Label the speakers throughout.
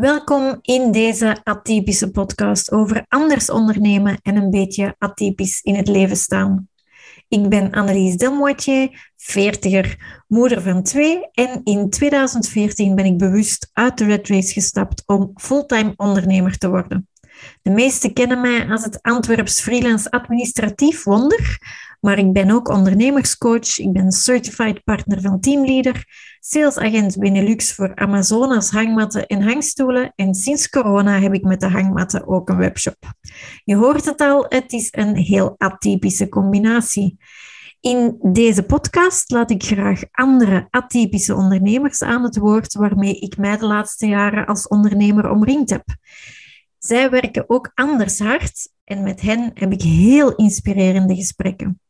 Speaker 1: Welkom in deze atypische podcast over anders ondernemen en een beetje atypisch in het leven staan. Ik ben Annelies Delmoitier, veertiger, moeder van twee en in 2014 ben ik bewust uit de Red Race gestapt om fulltime ondernemer te worden. De meesten kennen mij als het Antwerps freelance administratief wonder, maar ik ben ook ondernemerscoach, ik ben certified partner van Teamleader, salesagent Benelux voor Amazonas hangmatten en hangstoelen en sinds corona heb ik met de hangmatten ook een webshop. Je hoort het al, het is een heel atypische combinatie. In deze podcast laat ik graag andere atypische ondernemers aan het woord waarmee ik mij de laatste jaren als ondernemer omringd heb. Zij werken ook anders hard en met hen heb ik heel inspirerende gesprekken.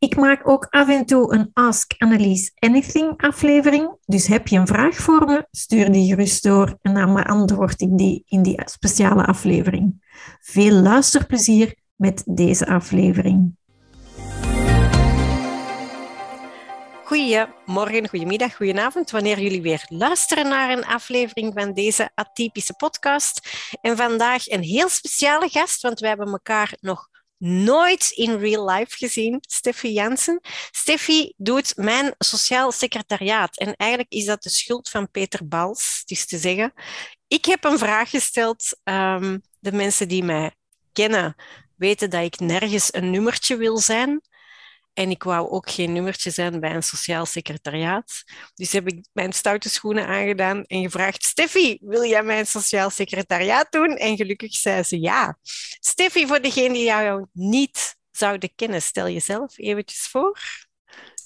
Speaker 1: Ik maak ook af en toe een Ask Annelies Anything aflevering. Dus heb je een vraag voor me, stuur die gerust door en dan beantwoord ik die in die speciale aflevering. Veel luisterplezier met deze aflevering. Goedemorgen, goedemiddag, goedenavond, wanneer jullie weer luisteren naar een aflevering van deze atypische podcast. En vandaag een heel speciale gast, want wij hebben elkaar nog nooit in real life gezien, Steffi Jansen. Steffi doet mijn sociaal secretariaat en eigenlijk is dat de schuld van Peter Bals, dus te zeggen. Ik heb een vraag gesteld. Um, de mensen die mij kennen weten dat ik nergens een nummertje wil zijn. En ik wou ook geen nummertje zijn bij een sociaal secretariaat. Dus heb ik mijn stoute schoenen aangedaan en gevraagd: Steffi, wil jij mijn sociaal secretariaat doen? En gelukkig zei ze ja. Steffi, voor degenen die jou niet zouden kennen, stel jezelf eventjes voor.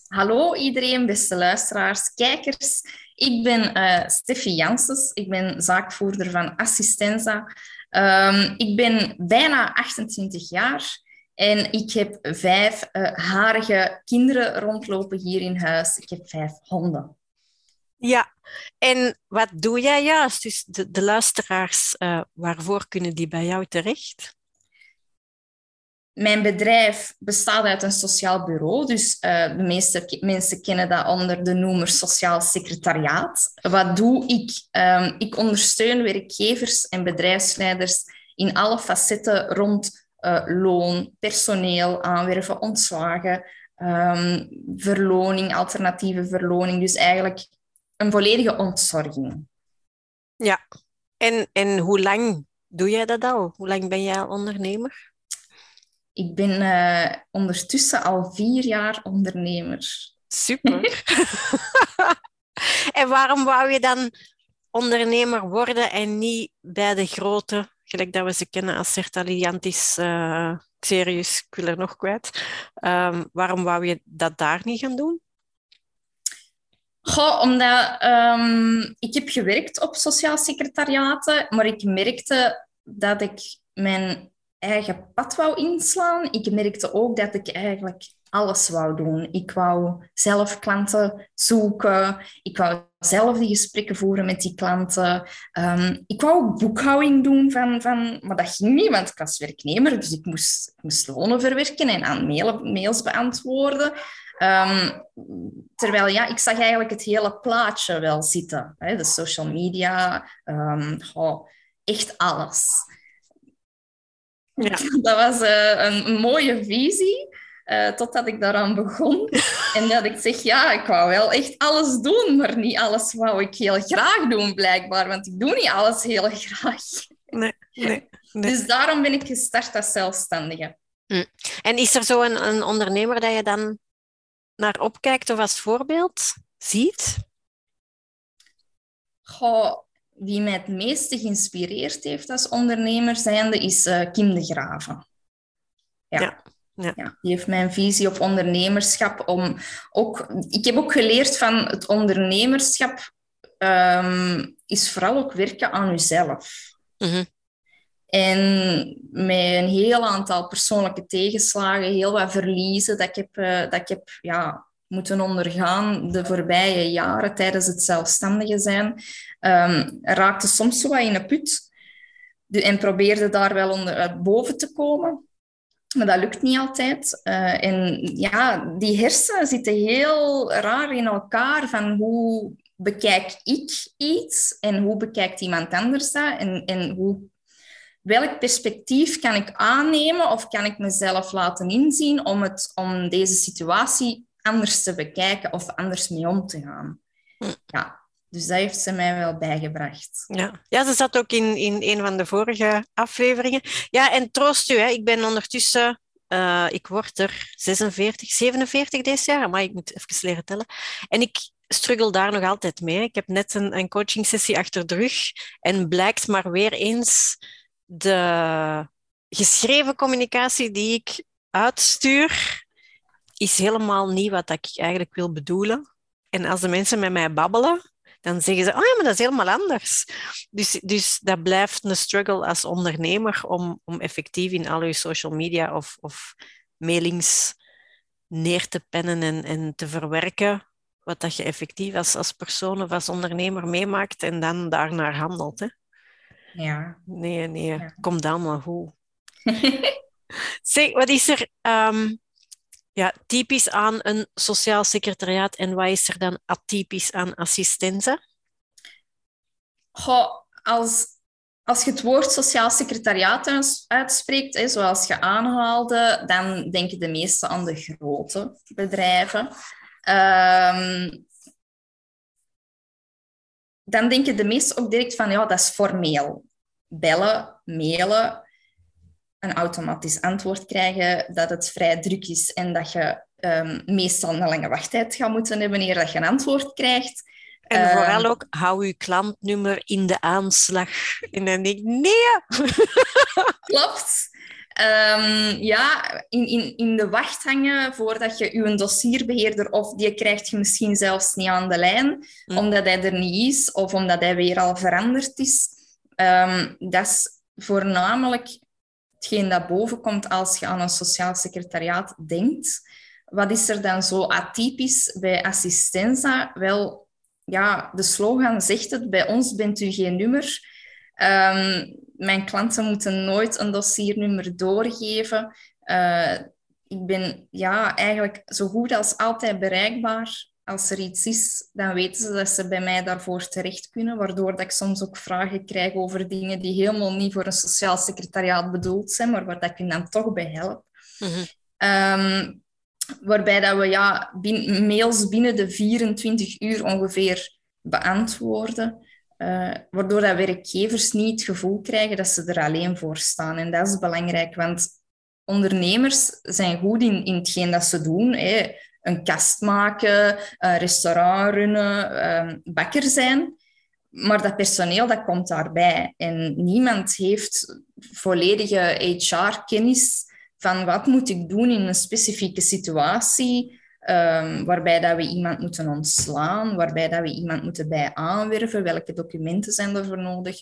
Speaker 2: Hallo iedereen, beste luisteraars, kijkers. Ik ben uh, Steffi Janssens. Ik ben zaakvoerder van Assistenza. Um, ik ben bijna 28 jaar. En ik heb vijf uh, harige kinderen rondlopen hier in huis. Ik heb vijf honden.
Speaker 1: Ja, en wat doe jij juist? Dus de, de luisteraars, uh, waarvoor kunnen die bij jou terecht?
Speaker 2: Mijn bedrijf bestaat uit een sociaal bureau, dus uh, de meeste mensen kennen dat onder de noemer sociaal secretariaat. Wat doe ik? Um, ik ondersteun werkgevers en bedrijfsleiders in alle facetten rond uh, loon, personeel aanwerven, ontslagen, um, verloning, alternatieve verloning. Dus eigenlijk een volledige ontzorging.
Speaker 1: Ja, en, en hoe lang doe jij dat al? Hoe lang ben jij al ondernemer?
Speaker 2: Ik ben uh, ondertussen al vier jaar ondernemer.
Speaker 1: Super. en waarom wou je dan ondernemer worden en niet bij de grote gelijk dat we ze kennen als Sertaliantis uh, Xerius, ik wil er nog kwijt. Um, waarom wou je dat daar niet gaan doen?
Speaker 2: Goh, omdat um, ik heb gewerkt op sociaal secretariaten, maar ik merkte dat ik mijn eigen pad wou inslaan. Ik merkte ook dat ik eigenlijk alles wou doen. Ik wou zelf klanten zoeken. Ik wou zelf die gesprekken voeren met die klanten. Um, ik wou ook boekhouding doen van, van... Maar dat ging niet, want ik was werknemer. Dus ik moest, ik moest lonen verwerken en aan mail, mails beantwoorden. Um, terwijl ja, ik zag eigenlijk het hele plaatje wel zitten. Hè? De social media, um, oh, echt alles. Ja. Dat was uh, een mooie visie. Uh, totdat ik daaraan begon. En dat ik zeg, ja, ik wou wel echt alles doen, maar niet alles wou ik heel graag doen, blijkbaar. Want ik doe niet alles heel graag.
Speaker 1: Nee, nee.
Speaker 2: Dus daarom ben ik gestart als zelfstandige.
Speaker 1: Hm. En is er zo een, een ondernemer dat je dan naar opkijkt of als voorbeeld ziet?
Speaker 2: Goh, wie mij het meeste geïnspireerd heeft als ondernemer zijnde is uh, Kim de Graven. ja. ja. Ja. ja. die heeft mijn visie op ondernemerschap. Om ook, ik heb ook geleerd van het ondernemerschap um, is vooral ook werken aan jezelf. Mm En met een heel aantal persoonlijke tegenslagen, heel wat verliezen dat ik heb, uh, dat ik heb ja, moeten ondergaan de voorbije jaren tijdens het zelfstandige zijn, um, raakte soms zo wat in een put. En probeerde daar wel onder, boven te komen. Maar dat lukt niet altijd. Uh, en ja, die hersenen zitten heel raar in elkaar van hoe bekijk ik iets en hoe bekijkt iemand anders dat? En, en hoe, welk perspectief kan ik aannemen of kan ik mezelf laten inzien om, het, om deze situatie anders te bekijken of anders mee om te gaan? Hm. Ja, dus dat heeft ze mij wel bijgebracht.
Speaker 1: Ja, ja ze zat ook in, in een van de vorige afleveringen. Ja, en troost u, hè. ik ben ondertussen, uh, ik word er 46, 47 deze jaar, maar ik moet even leren tellen. En ik struggle daar nog altijd mee. Ik heb net een, een coaching sessie achter de rug en blijkt maar weer eens de geschreven communicatie die ik uitstuur, is helemaal niet wat ik eigenlijk wil bedoelen. En als de mensen met mij babbelen, dan zeggen ze, oh ja, maar dat is helemaal anders. Dus, dus dat blijft een struggle als ondernemer om, om effectief in al je social media of, of mailings neer te pennen en, en te verwerken wat dat je effectief als, als persoon of als ondernemer meemaakt en dan daarnaar handelt. Hè?
Speaker 2: Ja.
Speaker 1: Nee, nee, ja. kom dan maar hoe. zeg, wat is er um, ja, typisch aan een sociaal secretariaat en wat is er dan atypisch aan assistenza?
Speaker 2: Goh, als, als je het woord sociaal secretariaat uitspreekt, hè, zoals je aanhaalde, dan denken de meesten aan de grote bedrijven. Um, dan denken de meesten ook direct van, ja, dat is formeel. Bellen, mailen, een automatisch antwoord krijgen, dat het vrij druk is en dat je um, meestal een lange wachttijd gaat moeten hebben wanneer dat je een antwoord krijgt.
Speaker 1: En vooral ehm, ook, hou je klantnummer in de aanslag. En dan denk ik, nee!
Speaker 2: Klopt. Um, ja, in, in, in de wacht hangen voordat je je dossierbeheerder, of die krijgt je misschien zelfs niet aan de lijn, hm. omdat hij er niet is, of omdat hij weer al veranderd is. Um, dat is voornamelijk hetgeen dat boven komt als je aan een sociaal secretariaat denkt. Wat is er dan zo atypisch bij Assistenza? Wel, ja, de slogan zegt het, bij ons bent u geen nummer. Um, mijn klanten moeten nooit een dossiernummer doorgeven. Uh, ik ben ja, eigenlijk zo goed als altijd bereikbaar. Als er iets is, dan weten ze dat ze bij mij daarvoor terecht kunnen, waardoor dat ik soms ook vragen krijg over dingen die helemaal niet voor een sociaal secretariaat bedoeld zijn, maar waar dat ik hen dan toch bij help. Mhm. Ehm, waarbij dat we ja, mails binnen de 24 uur ongeveer beantwoorden. Uh, waardoor dat werkgevers niet het gevoel krijgen dat ze er alleen voor staan. En dat is belangrijk, want ondernemers zijn goed in, in hetgeen dat ze doen. Hè. Een kast maken, een restaurant runnen, um, bakker zijn. Maar dat personeel dat komt daarbij. En niemand heeft volledige HR-kennis van wat moet ik doen in een specifieke situatie Um, waarbij dat we iemand moeten ontslaan, waarbij dat we iemand moeten bij aanwerven, welke documenten zijn er voor nodig,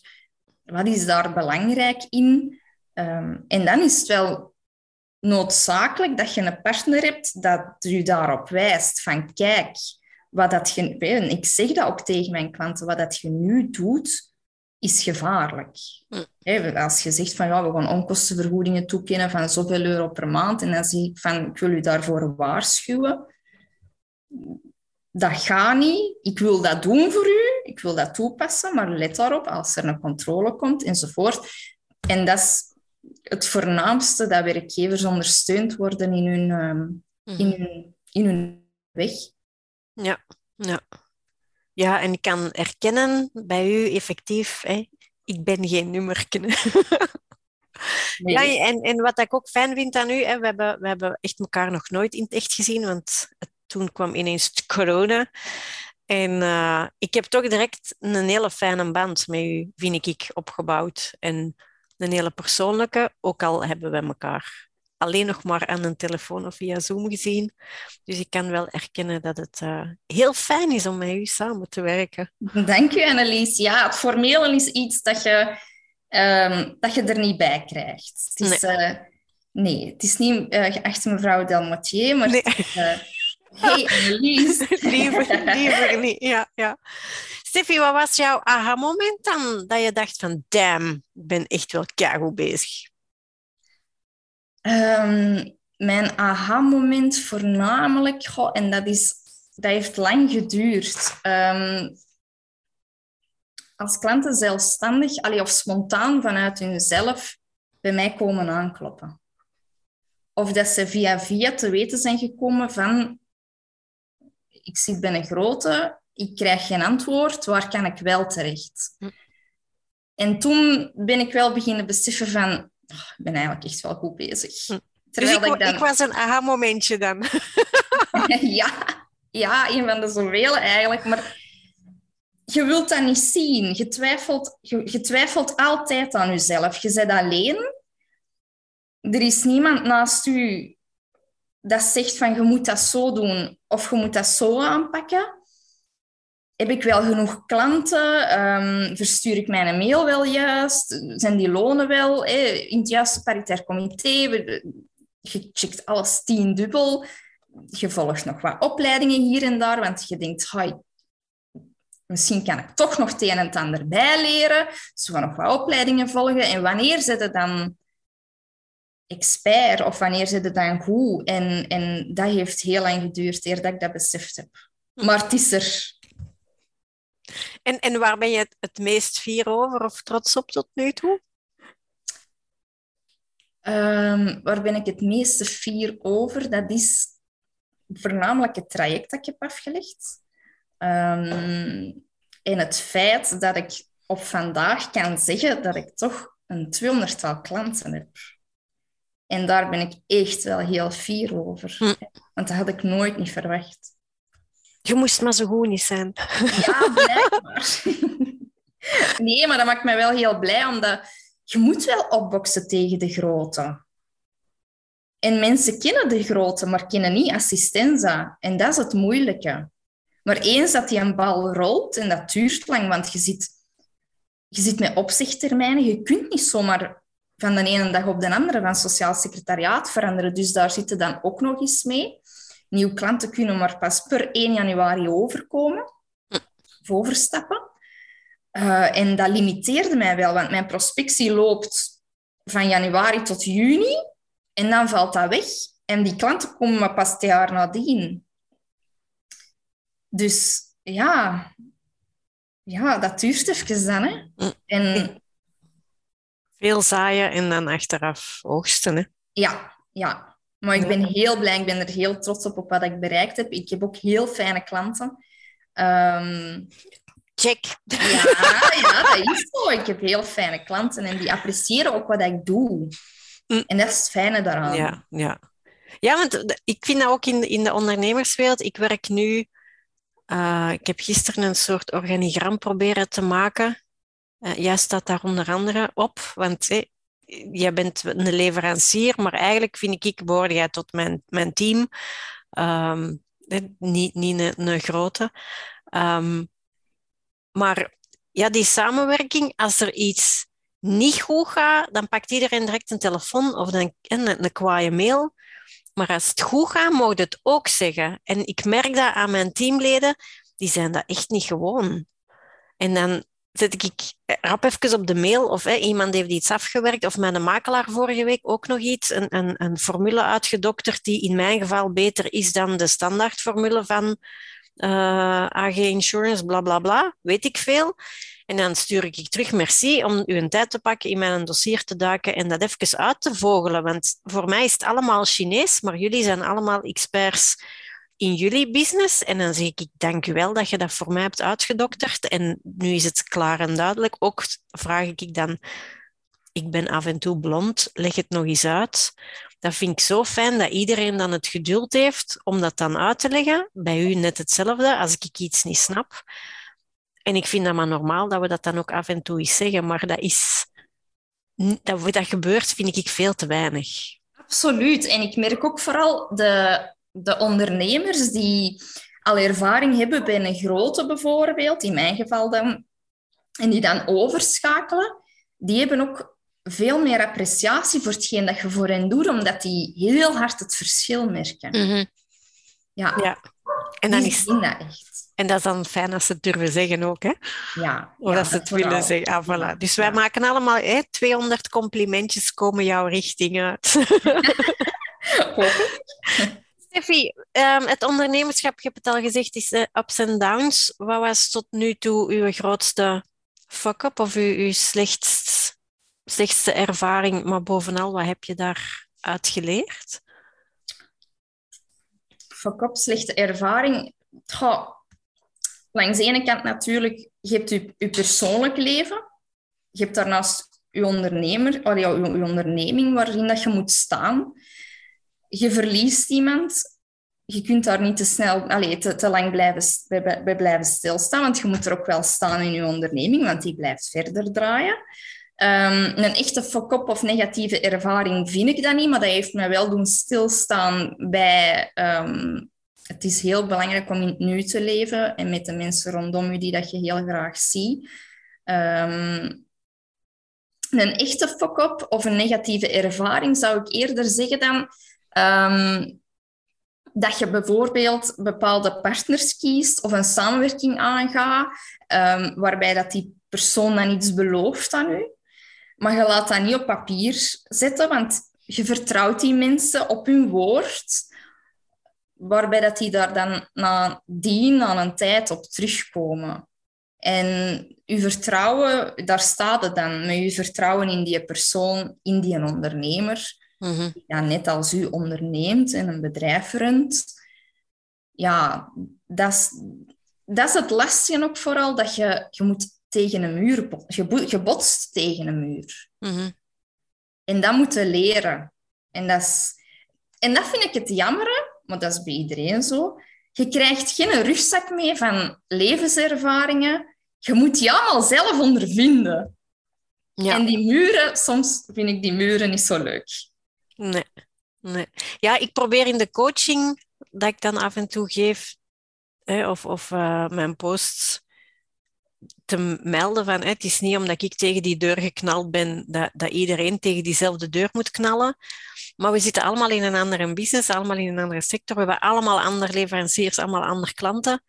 Speaker 2: wat is daar belangrijk in? Um, en dan is het wel noodzakelijk dat je een partner hebt dat u daarop wijst van kijk, wat dat je, en ik zeg dat ook tegen mijn klanten, wat dat je nu doet, is gevaarlijk. Mm. als je zegt van ja, we gaan onkostenvergoedingen toekennen van zoveel euro per maand en dan zie ik van ik wil u daarvoor waarschuwen, dat gaat niet. Ik wil dat doen voor u, ik wil dat toepassen, maar let daarop als er een controle komt enzovoort. En dat is het voornaamste dat werkgevers ondersteund worden in hun, um, in mhm. hun, in hun weg.
Speaker 1: Ja, ja. Ja, en ik kan erkennen bij u effectief, hè, ik ben geen nummerken. Nee. Ja, en, en wat ik ook fijn vind aan u, hè, we, hebben, we hebben echt elkaar nog nooit in het echt gezien, want toen kwam ineens corona. En uh, ik heb toch direct een hele fijne band met u, vind ik, opgebouwd. En een hele persoonlijke, ook al hebben we elkaar alleen nog maar aan een telefoon of via Zoom gezien. Dus ik kan wel erkennen dat het uh, heel fijn is om met u samen te werken.
Speaker 2: Dank u, Annelies. Ja, het formele is iets dat je, um, dat je er niet bij krijgt. Het is, nee. Uh, nee, het is niet uh, geachte mevrouw Delmotier, maar nee. Hey Annelies.
Speaker 1: liever, liever niet, ja. ja. Steffi, wat was jouw aha-moment dan? Dat je dacht van, damn, ik ben echt wel keigoed bezig.
Speaker 2: Um, mijn aha-moment voornamelijk, en dat is dat heeft lang geduurd. Ehm, als klanten zelfstandig allee, of spontaan vanuit hunzelf bij mij komen aankloppen. Of dat ze via via te weten zijn gekomen van ik zit bij een grote, ik krijg geen antwoord, waar kan ik wel terecht? Hm. En toen ben ik wel beginnen beseffen van, oh, ik ben eigenlijk echt wel goed bezig. Hm.
Speaker 1: Terwijl dus ik, ik, was een aha-momentje dan.
Speaker 2: ja, ja, een van de zoveel eigenlijk. Maar je wilt dat niet zien. Je twijfelt, je, twijfelt altijd aan jezelf. Je bent alleen. Er is niemand naast u dat zegt van je moet dat zo doen of je moet dat zo aanpakken. Heb ik wel genoeg klanten? Um, verstuur ik mijn mail wel juist? Zijn die lonen wel in het juiste paritair comité? Je checkt alles tien dubbel. Je volgt nog wat opleidingen hier en daar, want je denkt, misschien kan ik toch nog het een en het ander bijleren. Dus we gaan nog wat opleidingen volgen. En wanneer zit het dan expert of wanneer zit het dan goed? En, en dat heeft heel lang geduurd eer dat ik dat beseft heb. Maar het is er.
Speaker 1: En, en waar ben je het, meest fier over of trots op tot nu toe?
Speaker 2: Um, waar ben ik het meeste fier over? Dat is voornamelijk het traject dat ik heb afgelegd. Um, en het feit dat ik op vandaag kan zeggen dat ik toch een tweehonderdtal klanten heb. En daar ben ik echt wel heel fier over. Hm. Want dat had ik nooit niet verwacht.
Speaker 1: Je moest maar zo goed niet zijn.
Speaker 2: Ja, blijkbaar. Nee, maar dat maakt mij wel heel blij, omdat je moet wel opboksen tegen de grote. En mensen kennen de grote, maar kennen niet assistenza. En dat is het moeilijke. Maar eens dat die een bal rolt, en dat duurt lang, want je zit, je zit met opzichttermijnen, je kunt niet zomaar van de ene dag op de andere van sociaal secretariaat veranderen. Dus daar zitten dan ook nog eens mee. Nieuwe klanten kunnen maar pas per 1 januari overkomen, of overstappen. Uh, en dat limiteerde mij wel, want mijn prospectie loopt van januari tot juni en dan valt dat weg. En die klanten komen maar pas het jaar nadien. Dus ja, ja dat duurt even dan. Hè. Mm. En,
Speaker 1: Veel zaaien en dan achteraf oogsten. Hè?
Speaker 2: Ja, ja. Maar ik ben heel blij, ik ben er heel trots op, op wat ik bereikt heb. Ik heb ook heel fijne klanten. Um,
Speaker 1: Check.
Speaker 2: Ja, ja, dat is zo. Ik heb heel fijne klanten en die appreciëren ook wat ik doe. Mm. En dat is het fijne daaraan.
Speaker 1: Ja, ja. ja want ik vind dat ook in, in de ondernemerswereld. Ik werk nu uh, ik heb gisteren een soort organigram proberen te maken. Uh, jij staat daar onder andere op, want hey, jij bent een leverancier, maar eigenlijk vind ik, behoorde jij tot mijn, mijn team. Um, niet, niet een, een grote. Um, maar ja, die samenwerking, als er iets niet goed gaat, dan pakt iedereen direct een telefoon of een, een, een kwaaie mail. Maar als het goed gaat, mag je het ook zeggen. En ik merk dat aan mijn teamleden, die zijn dat echt niet gewoon. En dan zet ik rap even op de mail of iemand heeft iets afgewerkt of mijn makelaar vorige week ook nog iets, een, een, een formule uitgedokterd die in mijn geval beter is dan de standaardformule van eh, AG Insurance, bla bla bla, weet ik veel. En dan stuur ik terug, merci, om u een tijd te pakken in mijn dossier te duiken en dat even uit te vogelen. Want voor mij is het allemaal Chinees, maar jullie zijn allemaal experts in jullie business. En dan zeg ik, dank u wel dat je dat voor mij hebt uitgedokterd. En nu is het klaar en duidelijk. Ook vraag ik dan, ik ben af en toe blond, leg het nog eens uit. Dat vind ik zo fijn dat iedereen dan het geduld heeft om dat dan uit te leggen. Bij u net hetzelfde, als ik iets niet snap. En ik vind dat maar normaal dat we dat dan ook af en toe eens zeggen, maar dat is... Dat, dat gebeurt, vind ik veel te weinig.
Speaker 2: Absoluut. En ik merk ook vooral de, de ondernemers die al ervaring hebben bij een grote bijvoorbeeld, in mijn geval dan, en die dan overschakelen, die hebben ook veel meer appreciatie voor hetgeen dat je voor hen doet, omdat die heel hard het verschil merken.
Speaker 1: Mhm.
Speaker 2: Ja.
Speaker 1: ja.
Speaker 2: En dan is dat echt.
Speaker 1: En dat is dan fijn als ze het durven zeggen ook, hè?
Speaker 2: Ja.
Speaker 1: Of dat ze het willen zeggen. Ah, voilà. Dus wij maken allemaal hè, 200 complimentjes komen jouw richting uit.
Speaker 2: Steffi,
Speaker 1: ehm, het ondernemerschap, je hebt het al gezegd, is uh, ups en downs. Wat was tot nu toe uw grootste fuck-up of uw, uw slechtst, slechtste ervaring? Maar bovenal, wat heb je daaruit geleerd?
Speaker 2: Fuck-up, slechte ervaring. Langs de ene kant natuurlijk, je hebt je, persoonlijk leven. Je hebt daarnaast je, ondernemer, je, je onderneming waarin dat je moet staan. Je verliest iemand. Je kunt daar niet te snel, allez, te, te lang blijven, bij, blijven stilstaan, want je moet er ook wel staan in je onderneming, want die blijft verder draaien. Um, een echte fuck-up of negatieve ervaring vind ik dat niet, maar dat heeft mij wel doen stilstaan bij um, het is heel belangrijk om in het nu te leven en met de mensen rondom je die dat je heel graag ziet. Um, een echte fuck-up of een negatieve ervaring zou ik eerder zeggen dan um, dat je bijvoorbeeld bepaalde partners kiest of een samenwerking aangaat, um, waarbij dat die persoon dan iets belooft aan u. Maar je laat dat niet op papier zetten, want je vertrouwt die mensen op hun woord waarbij dat die daar dan nadien, aan een tijd op terugkomen. En uw vertrouwen, daar staat het dan, met uw vertrouwen in die persoon, in die ondernemer, mm die dan net als u onderneemt en een bedrijf runt. Ja, dat is, dat is het lastige ook vooral, dat je, je moet tegen een muur je, je botst tegen een muur. Mm En dat moet je leren. En dat, is, en dat vind ik het jammer, maar dat is bij iedereen zo. Je krijgt geen rugzak mee van levenservaringen. Je moet die allemaal zelf ondervinden. Ja. En die muren, soms vind ik die muren niet zo leuk.
Speaker 1: Nee. nee. Ja, ik probeer in de coaching dat ik dan af en toe geef, hè, of, of uh, mijn posts, te melden van het is niet omdat ik tegen die deur geknald ben dat, dat iedereen tegen diezelfde deur moet knallen. Maar we zitten allemaal in een andere business, allemaal in een andere sector. We hebben allemaal andere leveranciers, allemaal andere klanten.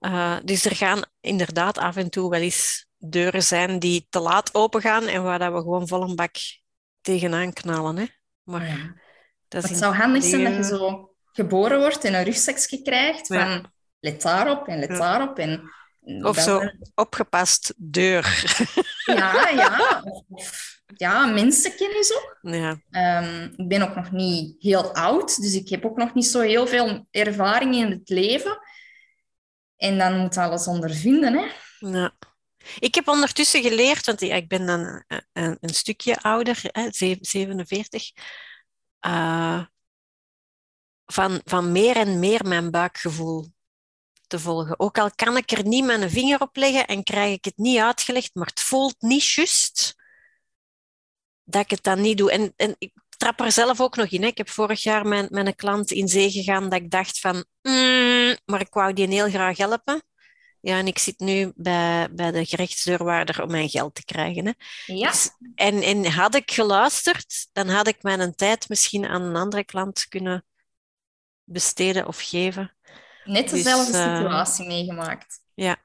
Speaker 1: Uh, dus er gaan inderdaad af en toe wel eens deuren zijn die te laat open gaan en waar dat we gewoon vol een bak tegenaan knallen. Hè. Maar ja.
Speaker 2: dat Het zou handig zijn dat je zo geboren wordt en een rugzakje krijgt van ja. let daarop en let ja. daarop. En
Speaker 1: of zo opgepast deur.
Speaker 2: Ja, ja. Of, ja, mensenkennis ook. Ja. Um, ik ben ook nog niet heel oud, dus ik heb ook nog niet zo heel veel ervaring in het leven. En dan moet alles ondervinden, hè.
Speaker 1: Ja. Ik heb ondertussen geleerd, want ik ben dan een, een stukje ouder, hè, 47, uh, van, van meer en meer mijn buikgevoel te volgen. Ook al kan ik er niet mijn vinger op leggen en krijg ik het niet uitgelegd, maar het voelt niet juist dat ik het dan niet doe. En, en ik trap er zelf ook nog in. Ik heb vorig jaar mijn, mijn klant in zee gegaan dat ik dacht van, mm, maar ik wou die heel graag helpen. Ja, en ik zit nu bij, bij de gerechtsdeurwaarder om mijn geld te krijgen. Hè. Ja. Dus, en, en had ik geluisterd, dan had ik mijn tijd misschien aan een andere klant kunnen besteden of geven.
Speaker 2: Net dus, dezelfde dus, situatie meegemaakt.
Speaker 1: Ja.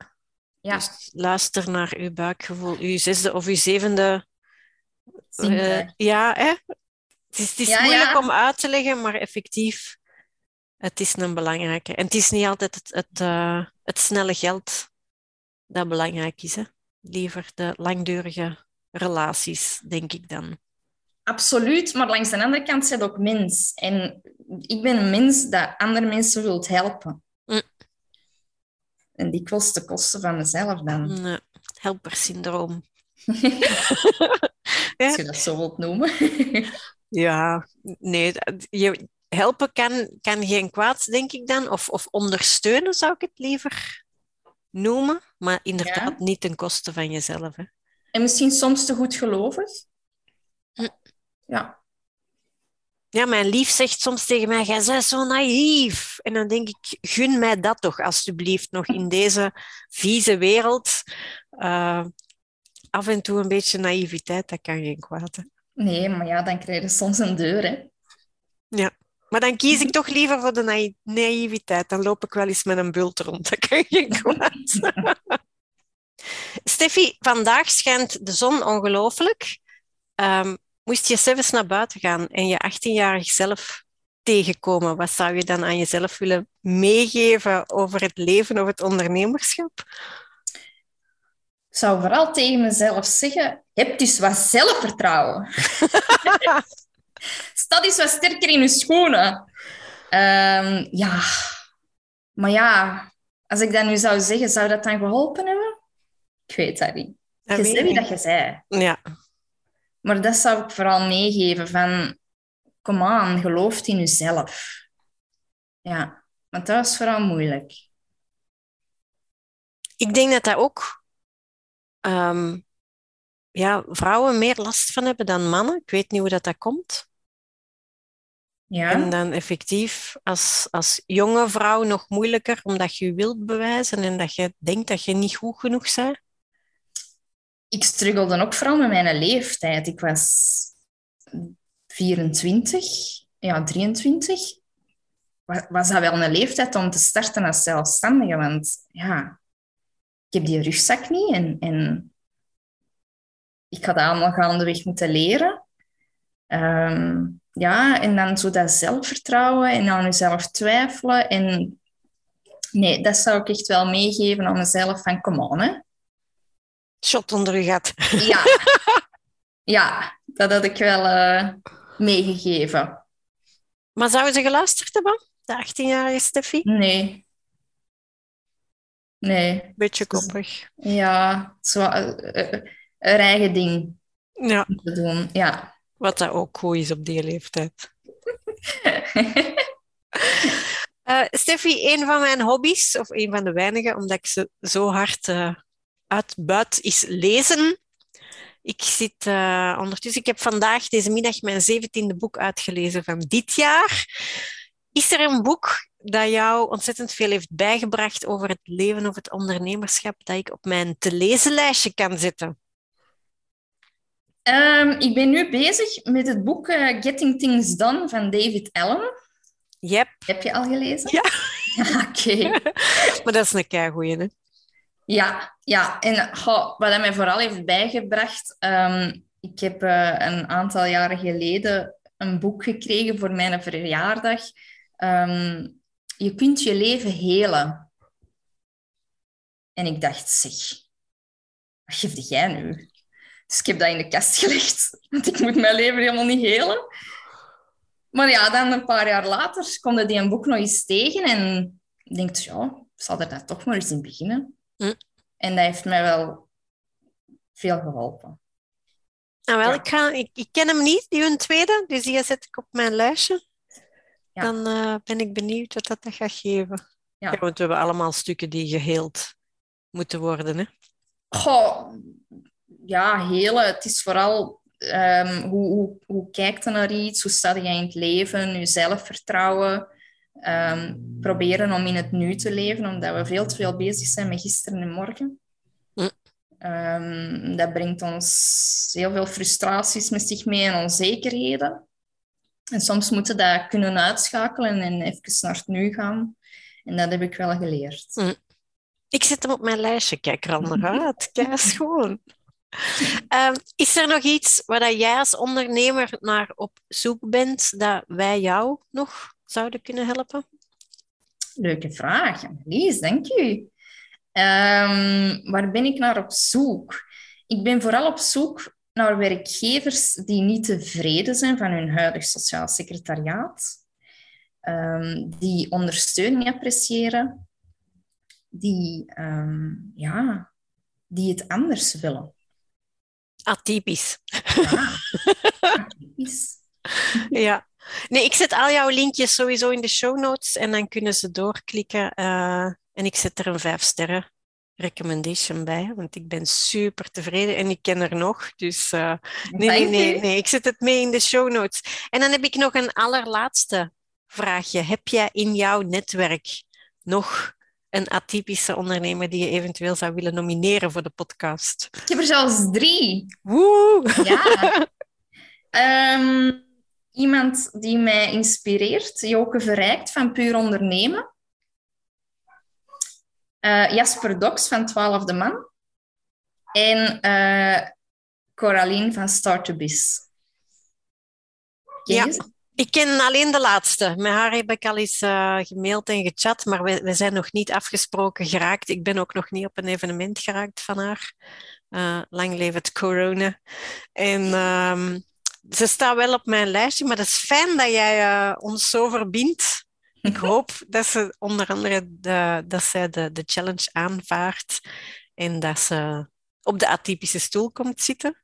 Speaker 1: ja. Dus luister naar uw buikgevoel, uw zesde of uw zevende. Uh, ja, hè? Het is, het is ja, moeilijk ja. om uit te leggen, maar effectief, het is een belangrijke. En het is niet altijd het, het, uh, het snelle geld dat belangrijk is. Hè? Liever de langdurige relaties, denk ik dan.
Speaker 2: Absoluut, maar langs de andere kant zit ook mens. En ik ben een mens dat andere mensen wilt helpen. Mm. En die kost de kosten van mezelf dan.
Speaker 1: Nee, helpersyndroom.
Speaker 2: Als je dat zo wilt noemen.
Speaker 1: ja, nee, je, helpen kan, kan geen kwaad, denk ik dan. Of, of ondersteunen zou ik het liever noemen. Maar inderdaad ja. niet ten koste van jezelf. Hè.
Speaker 2: En misschien soms te goed gelovig. Mm. Ja.
Speaker 1: Ja, mijn lief zegt soms tegen mij, jij bent zo naïef. En dan denk ik, gun mij dat toch alsjeblieft nog in deze vieze wereld. Uh, af en toe een beetje naïviteit, dat kan geen kwaad. Hè?
Speaker 2: Nee, maar ja, dan krijg je soms een deur, hè.
Speaker 1: Ja, maar dan kies ik toch liever voor de na naïviteit. Dan loop ik wel eens met een bult rond, dat kan geen kwaad. Steffi, vandaag schijnt de zon ongelooflijk. Um, moest je zelfs naar buiten gaan en je 18-jarig zelf tegenkomen? Wat zou je dan aan jezelf willen meegeven over het leven of het ondernemerschap?
Speaker 2: Ik zou vooral tegen mezelf zeggen, heb dus wat zelfvertrouwen. Stad is wat sterker in je schoenen. Um, ja, maar ja, als ik dat nu zou zeggen, zou dat dan geholpen hebben? Ik weet dat niet. je zei wie dat je zei.
Speaker 1: Ja.
Speaker 2: Maar dat zou ik vooral meegeven van... Kom aan, geloof in jezelf. Ja, want dat is vooral moeilijk.
Speaker 1: Ik denk dat dat ook... Um, ja, vrouwen meer last van hebben dan mannen. Ik weet niet hoe dat, dat komt.
Speaker 2: Ja.
Speaker 1: En dan effectief als, als jonge vrouw nog moeilijker, omdat je wilt bewijzen en dat je denkt dat je niet goed genoeg bent?
Speaker 2: Ik struggelde ook vooral met mijn leeftijd. Ik was 24, ja, 23. Was dat wel een leeftijd om te starten als zelfstandige? Want ja, ik heb die rugzak niet en, en ik had allemaal gaandeweg moeten leren. Um, ja, en dan zo dat zelfvertrouwen en aan jezelf twijfelen. En nee, dat zou ik echt wel meegeven aan mezelf van, kom on, hè.
Speaker 1: Shot onder je gat.
Speaker 2: Ja. ja, dat had ik wel uh, meegegeven.
Speaker 1: Maar zouden ze geluisterd hebben, de 18-jarige Steffi?
Speaker 2: Nee. Nee.
Speaker 1: Beetje koppig.
Speaker 2: Ja, zo, uh, uh, een eigen ding
Speaker 1: ja.
Speaker 2: te doen. Ja.
Speaker 1: Wat dat ook goed is op die leeftijd. uh, Steffi, een van mijn hobby's, of een van de weinige, omdat ik ze zo hard uh, uitbuit, is lezen. Ik zit uh, ondertussen, ik heb vandaag deze middag mijn zeventiende boek uitgelezen van dit jaar. Is er een boek dat jou ontzettend veel heeft bijgebracht over het leven of het ondernemerschap dat ik op mijn te lezen lijstje kan zetten?
Speaker 2: Um, ik ben nu bezig met het boek uh, Getting Things Done van David Allen.
Speaker 1: Yep.
Speaker 2: Heb je al gelezen?
Speaker 1: Ja.
Speaker 2: Oké.
Speaker 1: maar dat is een keigoeie, hè?
Speaker 2: Ja, ja. En goh, wat hij mij vooral heeft bijgebracht... Um, ik heb uh, een aantal jaren geleden een boek gekregen voor mijn verjaardag. Um, je kunt je leven helen. En ik dacht, zeg, wat geef jij nu? Dus ik heb dat in de kast gelegd, want ik moet mijn leven helemaal niet helen. Maar ja, dan een paar jaar later komt die een boek nog eens tegen en denkt, ja, zal er daar toch maar eens in beginnen.
Speaker 1: Hm.
Speaker 2: En dat heeft mij wel veel geholpen.
Speaker 1: Nou wel, ja. ik, ga, ik, ik, ken hem niet, die hun tweede, dus die zet ik op mijn lijstje. Ja. Dan uh, ben ik benieuwd wat dat gaat geven.
Speaker 2: Ja.
Speaker 1: want we hebben allemaal stukken die geheeld moeten worden. Hè?
Speaker 2: Goh, ja, hele. Het is vooral um, hoe, hoe, hoe kijkt je naar iets, hoe sta je in het leven, je zelfvertrouwen. Um, proberen om in het nu te leven, omdat we veel te veel bezig zijn met gisteren en morgen.
Speaker 1: Mm.
Speaker 2: Um, dat brengt ons heel veel frustraties met zich mee en onzekerheden. En soms moeten we dat kunnen uitschakelen en even naar het nu gaan. En dat heb ik wel geleerd.
Speaker 1: Mm. Ik zet hem op mijn lijstje. Kijk er al naar uit. Kijk gewoon. Um, is er nog iets waar jij als ondernemer naar op zoek bent dat wij jou nog zouden kunnen helpen?
Speaker 2: Leuke vraag, Lies, dank u. Um, waar ben ik naar op zoek? Ik ben vooral op zoek naar werkgevers die niet tevreden zijn van hun huidig sociaal secretariaat, um, die ondersteuning appreciëren, die, ja, die het anders willen.
Speaker 1: Atypisch.
Speaker 2: Ja, atypisch.
Speaker 1: ja. Nee, ik zet al jouw linkjes sowieso in de show notes en dan kunnen ze doorklikken. Uh, en ik zet er een vijf sterren recommendation bij, want ik ben super tevreden en ik ken er nog. Dus uh, nee, nee, nee, nee, ik zet het mee in de show notes. En dan heb ik nog een allerlaatste vraagje. Heb jij in jouw netwerk nog een atypische ondernemer die je eventueel zou willen nomineren voor de podcast?
Speaker 2: Ik heb er zelfs drie.
Speaker 1: Woe!
Speaker 2: Ja. um, iemand die mij inspireert, Joke Verrijkt van Puur Ondernemen. Uh, Jasper Doks van Twaalfde Man. En uh, Coraline van Start to Biz.
Speaker 1: Ja, Ik ken alleen de laatste. Met haar heb ik al eens uh, gemaild en gechat, maar we, we, zijn nog niet afgesproken geraakt. Ik ben ook nog niet op een evenement geraakt van haar. Uh, lang leven het corona. En um, ze staat wel op mijn lijstje, maar het is fijn dat jij uh, ons zo verbindt. Ik hoop dat ze onder andere de, dat zij de, de challenge aanvaardt en dat ze op de atypische stoel komt zitten.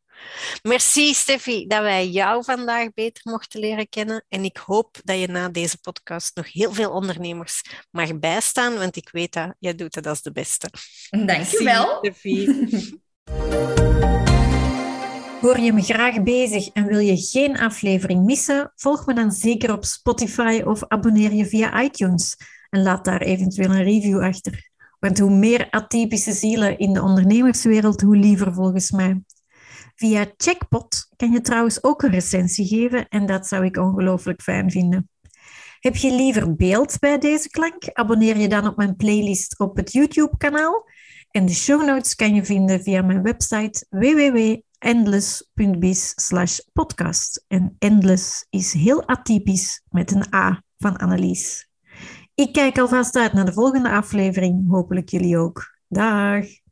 Speaker 1: Merci Steffi dat wij jou vandaag beter mochten leren kennen. En ik hoop dat je na deze podcast nog heel veel ondernemers mag bijstaan, want ik weet dat jij doet het als de beste.
Speaker 2: Dank je wel.
Speaker 1: Steffi.
Speaker 3: Hoor je me graag bezig en wil je geen aflevering missen? Volg me dan zeker op Spotify of abonneer je via iTunes en laat daar eventueel een review achter. Want hoe meer atypische zielen in de ondernemerswereld, hoe liever volgens mij. Via Checkpot kan je trouwens ook een recensie geven en dat zou ik ongelooflijk fijn vinden. Heb je liever beeld bij deze klank? Abonneer je dan op mijn playlist op het YouTube-kanaal. En de show notes kan je vinden via mijn website www.endless.biz podcast. En endless is heel atypisch met een A van Annelies. Ik kijk alvast uit naar de volgende aflevering. Hopelijk jullie ook. Dag!